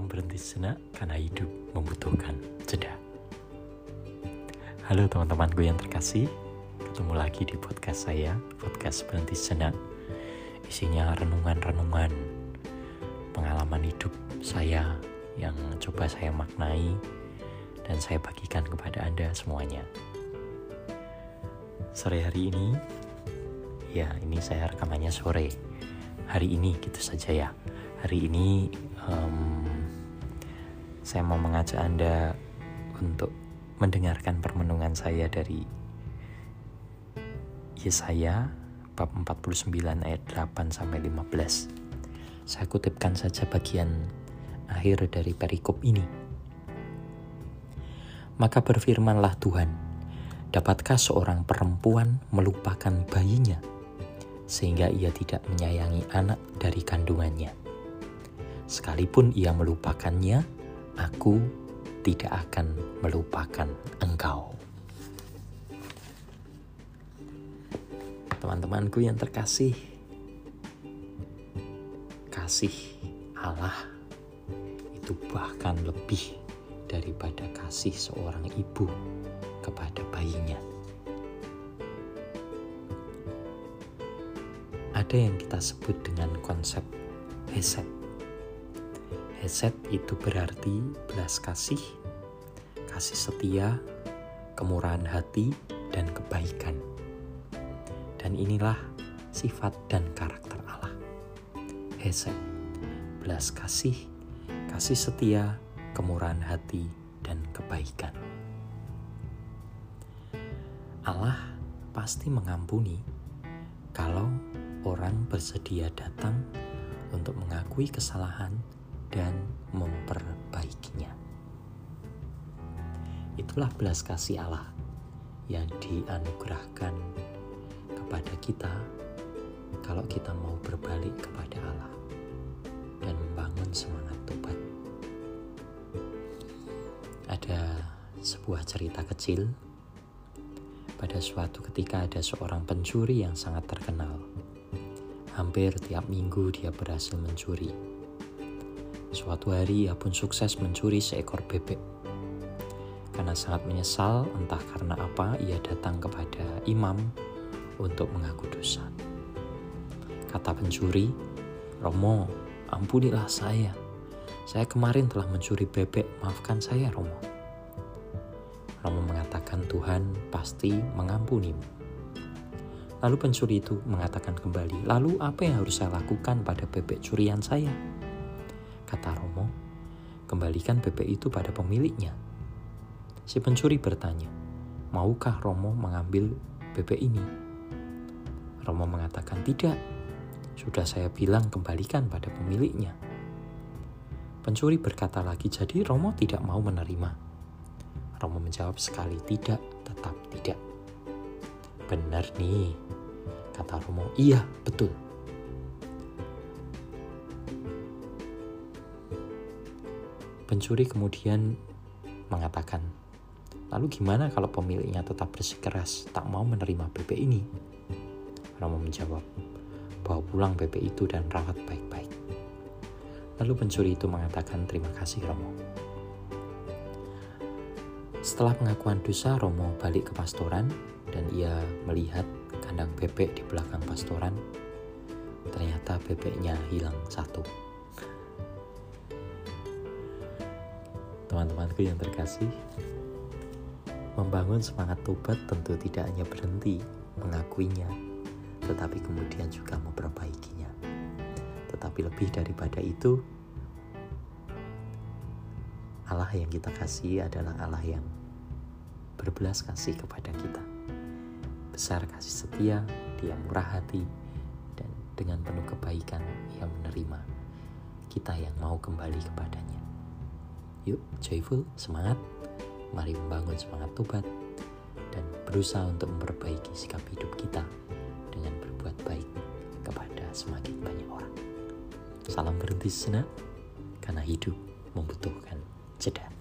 Salam berhenti sejenak karena hidup membutuhkan jeda. Halo teman-temanku yang terkasih, ketemu lagi di podcast saya, podcast berhenti sejenak. Isinya renungan-renungan pengalaman hidup saya yang coba saya maknai dan saya bagikan kepada Anda semuanya. Sore hari ini, ya ini saya rekamannya sore. Hari ini gitu saja ya. Hari ini um, saya mau mengajak Anda untuk mendengarkan permenungan saya dari Yesaya bab 49 ayat 8 sampai 15. Saya kutipkan saja bagian akhir dari perikop ini. Maka berfirmanlah Tuhan, dapatkah seorang perempuan melupakan bayinya sehingga ia tidak menyayangi anak dari kandungannya? Sekalipun ia melupakannya, aku tidak akan melupakan engkau. Teman-temanku yang terkasih, kasih Allah itu bahkan lebih daripada kasih seorang ibu kepada bayinya. Ada yang kita sebut dengan konsep hesed Hesed itu berarti belas kasih, kasih setia, kemurahan hati, dan kebaikan. Dan inilah sifat dan karakter Allah. Hesed, belas kasih, kasih setia, kemurahan hati, dan kebaikan. Allah pasti mengampuni kalau orang bersedia datang untuk mengakui kesalahan dan memperbaikinya. Itulah belas kasih Allah yang dianugerahkan kepada kita kalau kita mau berbalik kepada Allah dan membangun semangat tobat. Ada sebuah cerita kecil pada suatu ketika ada seorang pencuri yang sangat terkenal. Hampir tiap minggu dia berhasil mencuri Suatu hari ia pun sukses mencuri seekor bebek. Karena sangat menyesal, entah karena apa, ia datang kepada imam untuk mengaku dosa. Kata pencuri, Romo, ampunilah saya. Saya kemarin telah mencuri bebek, maafkan saya Romo. Romo mengatakan Tuhan pasti mengampunimu. Lalu pencuri itu mengatakan kembali, lalu apa yang harus saya lakukan pada bebek curian saya? Kata Romo, kembalikan bebek itu pada pemiliknya. Si pencuri bertanya, maukah Romo mengambil bebek ini? Romo mengatakan tidak. Sudah saya bilang kembalikan pada pemiliknya. Pencuri berkata lagi, jadi Romo tidak mau menerima. Romo menjawab sekali tidak, tetap tidak. Benar nih, kata Romo. Iya, betul. Pencuri kemudian mengatakan, lalu gimana kalau pemiliknya tetap bersikeras tak mau menerima bebek ini? Romo menjawab, bawa pulang bebek itu dan rawat baik-baik. Lalu pencuri itu mengatakan terima kasih Romo. Setelah pengakuan dosa, Romo balik ke pastoran dan ia melihat kandang bebek di belakang pastoran. Ternyata bebeknya hilang satu. Teman-temanku yang terkasih, membangun semangat tobat tentu tidak hanya berhenti mengakuinya, tetapi kemudian juga memperbaikinya. Tetapi lebih daripada itu, Allah yang kita kasih adalah Allah yang berbelas kasih kepada kita. Besar kasih setia, dia murah hati, dan dengan penuh kebaikan ia menerima kita yang mau kembali kepadanya. Yuk, joyful, semangat. Mari membangun semangat tobat dan berusaha untuk memperbaiki sikap hidup kita dengan berbuat baik kepada semakin banyak orang. Salam berhenti sejenak, karena hidup membutuhkan jeda.